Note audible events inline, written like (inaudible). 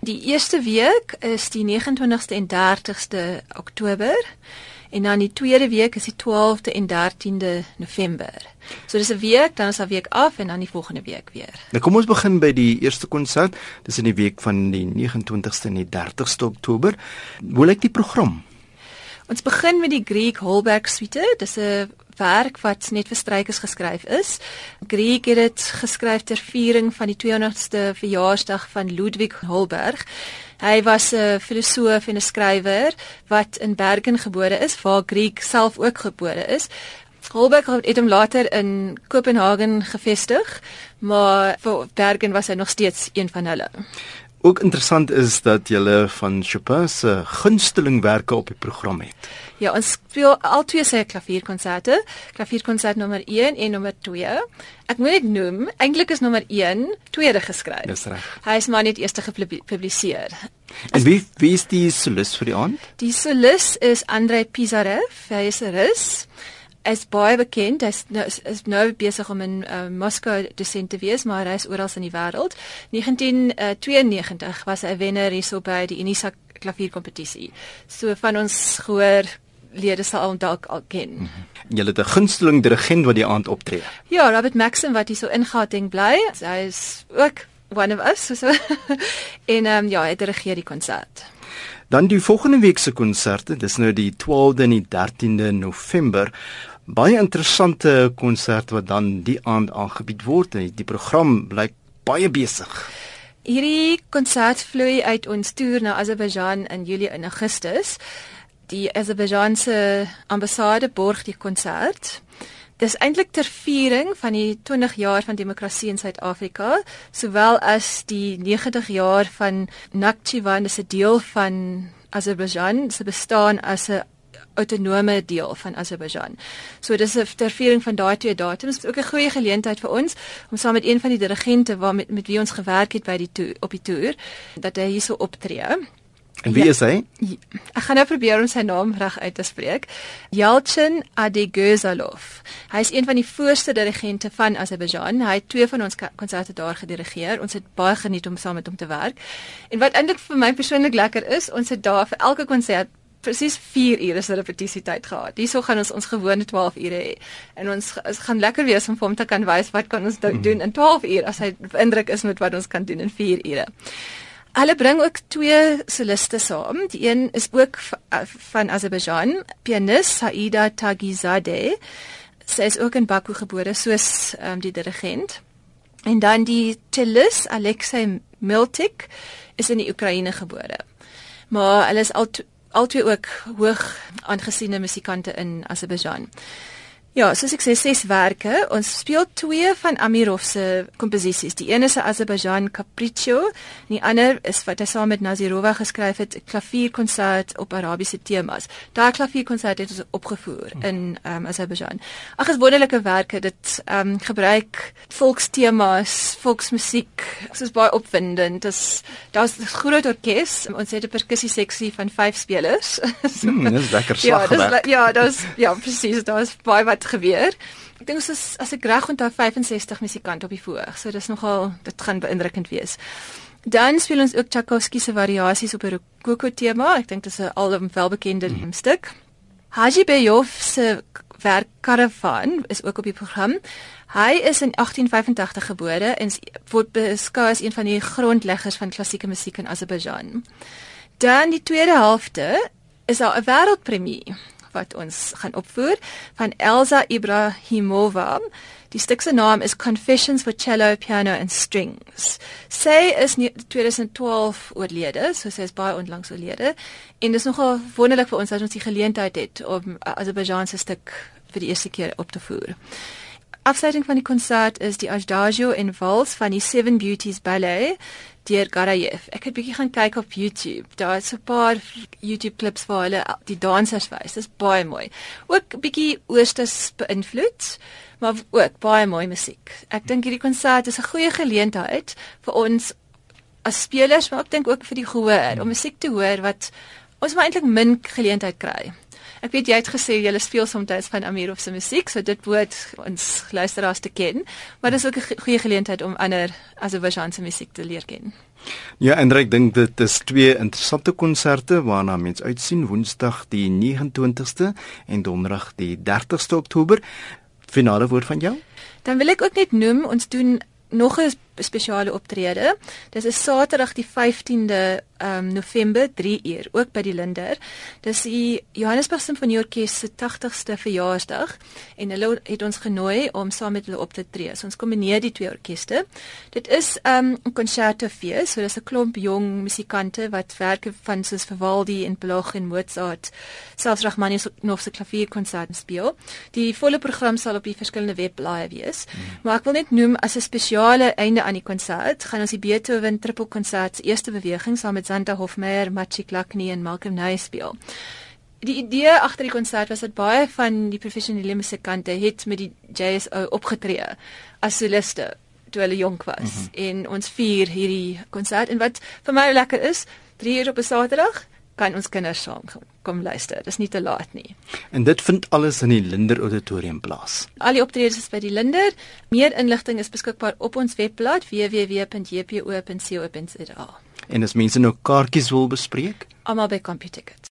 Die eerste week is die 29ste en 30ste Oktober en dan die tweede week is die 12de en 13de November. So dis 'n week, dan is 'n week af en dan die volgende week weer. Nou kom ons begin by die eerste konsert. Dis in die week van die 29ste en die 30ste Oktober. Hoe lyk die program? Ons begin met die Greek Holberg Suite. Dis 'n werk wat net vir strykers geskryf is. Greek het dit geskryf ter viering van die 200ste verjaarsdag van Ludwig Holberg. Hy was 'n filosoof en 'n skrywer wat in Bergen gebore is, waar Greek self ook gebore is. Holberg het hom later in Kopenhagen gevestig, maar vir Bergen was hy nog steeds een van hulle. Ook interessant is dat jy van Chopin se gunstelingwerke op die program het. Ja, ons speel al twee sy klavierkonserte, klavierkonsert nommer 1 en nommer 2. Ek moet dit noem, eintlik is nommer 1 tweede geskryf. Dis reg. Hy is maar net eerste gepubliseer. En wie wie is die solis vir die aand? Die solis is Andrei Pizarev, hy is 'n Rus. Is baie bekend. Hy is nou, is nou besig om in uh, Moskou dosent te wees, maar hy is oral in die wêreld. 1992 uh, was hy wenner hierso by die Unisa klavierkompetisie. So van ons gehoor lede sal al dalk al ken. Mm -hmm. Jy het 'n gunsteling dirigent wat die aand optree. Ja, Robert Maxim wat hier so ingating bly. Hy is ook one of us so. (laughs) en ehm um, ja, hy dirigeer die konsert. Dan die volgende week se konserte, dis nou die 12de en die 13de November. Baie interessante konsert wat dan die aand aangebied word. Die program blyk baie besig. Hierdie konsert vloei uit ons toer na Azerbaijan in Julie en Augustus die Azerbaijanse ambassade borg die konsert. Dis eintlik ter viering van die 20 jaar van demokrasie in Suid-Afrika, sowel as die 90 jaar van Nakhchivan, dis 'n deel van Azerbaijan se bestaan as 'n autonome deel van Azerbaijan. So dis 'n ter viering van daai twee datums. Dit is ook 'n goeie geleentheid vir ons om saam met een van die dirigente waar met, met wie ons gewerk het by die toer, op die toer dat hy hierso optree. En wie ja, is hy? Ek gaan nou probeer om sy naam reg uit te spreek. Yalchin Adegozalov. Hy is een van die voorste dirigente van Azerbaijan. Hy het twee van ons konserte daar gedirigeer. Ons het baie geniet om saam met hom te werk. En wat eintlik vir my persoonlik lekker is, ons het daar vir elke konsert presies 4 ure se repetisietyd gehad. Hierso gaan ons ons gewone 12 ure hê. En ons is gaan lekker wees om vir hom te kan wys wat kan ons mhm. doen in 12 ure as hy indruk is met wat ons kan doen in 4 ure. Hulle bring ook twee soliste saam. Die een is ook van Azerbaijan, pianis Saida Tagizadeh. Sy is ook in Baku gebore soos um, die dirigent. En dan die cellist Alexei Miltik is in die Oekraïne gebore. Maar hulle is al albei ook hoog aangesiene musikante in Azerbaijan. Ja, soos ek sê, ses werke. Ons speel twee van Amirov se komposisies. Die een is 'n Azerbaijan Capriccio, en die ander is wat hy saam met Nazirova geskryf het, 'n klavierkonsert op Arabiese temas. Daai klavierkonsert het ons opgevoer in um, Azerbaijan. Ag, is wonderlike werke. Dit ehm um, gebruik volkstemas, volksmusiek. Dit is baie opwindend. Dit daar's 'n groot orkes. Ons het 'n perkussie seksie van 5 spelers. (laughs) so, mm, dis lekker slag. Ja, dis ja, dis ja, presies. Daar's baie wat gebeur. Ek dink ons is as ek reg onthou 65 musikante op die voorg. So dis nogal dit gaan beïndrukkend wees. Dan speel ons ook Tchaikovsky se variasies op 'n Rokoko tema. Ek dink dit is 'n alom welbekende hmm. stuk. Haji Beyov se werk Caravan is ook op die program. Hy is in 1885 gebore en word beskou as een van die grondleggers van klassieke musiek in Azerbaijan. Dan die tweede helfte is daar 'n wêreldpremie wat ons gaan opvoer van Elsa Ibrahimova. Die stuk se naam is Confessions for Cello, Piano and Strings. Sy is 2012 oorlede, so sy is baie onlangs oorlede en dit is nogal wonderlik vir ons dat ons die geleentheid het om 'n Azerbaijanse stuk vir die eerste keer op te voer. Afsluiting van die konsert is die Adagio en Vals van die Seven Beauties Ballet deur Garayev. Ek het bietjie gaan kyk op YouTube. Daar is 'n paar YouTube klips waar hulle die dansers wys. Dit is baie mooi. Ook bietjie oosters beïnvloed, maar ook baie mooi musiek. Ek dink hierdie konsert is 'n goeie geleentheid vir ons as spelers, maar ek dink ook vir die gehoor om musiek te hoor wat ons maar eintlik min geleentheid kry. Ek weet jy het gesê jy speel soms van Amirov se musiek, so dit moet ons luisteraars te ken, maar dis ook 'n goeie geleentheid om ander Azerbaijanse musiek te leer ken. Ja, en ek dink dit is twee interessante konserte waarna mens uitsien Woensdag die 29ste en Donderdag die 30ste Oktober. Finale woord van jou? Dan wil ek ook net noem ons doen nog 'n spesiale optrede. Dis is Saterdag die 15de um, November 3 uur ook by die Linder. Dis die Johannesburg Sinfonieorkes se 80ste verjaarsdag en hulle het ons genooi om saam met hulle op te tree. So ons kombineer die twee orkeste. Dit is um, 'n um, konsertofees, so dis 'n klomp jong musikante wat werke van soos Vivaldi en Bach en Mozart, selfs Rachmaninoff se klavierkonsert speel. Die volle program sal op die verskillende webblaaie wees. Hmm. Maar ek wil net noem as 'n spesiale einde aan die konsert gaan ons die Beethoven Triple Konsert se eerste beweging saam met Santa Hofmeyer, Maciej Klakny en Malcolm Ney speel. Die idee agter die konsert was dat baie van die professionele musikante het met die JSO opgetree as soliste toe hulle jonk was mm -hmm. en ons vier hierdie konsert en wat vir my lekker is, 3 uur op 'n Saterdag kan ons kinders saam kom luister. Dis nie te laat nie. En dit vind alles in die Linder Auditorium plaas. Al die optredes is by die Linder. Meer inligting is beskikbaar op ons webblad www.jpo.co.za. En as mense nou kaartjies wil bespreek, almal by Computicket.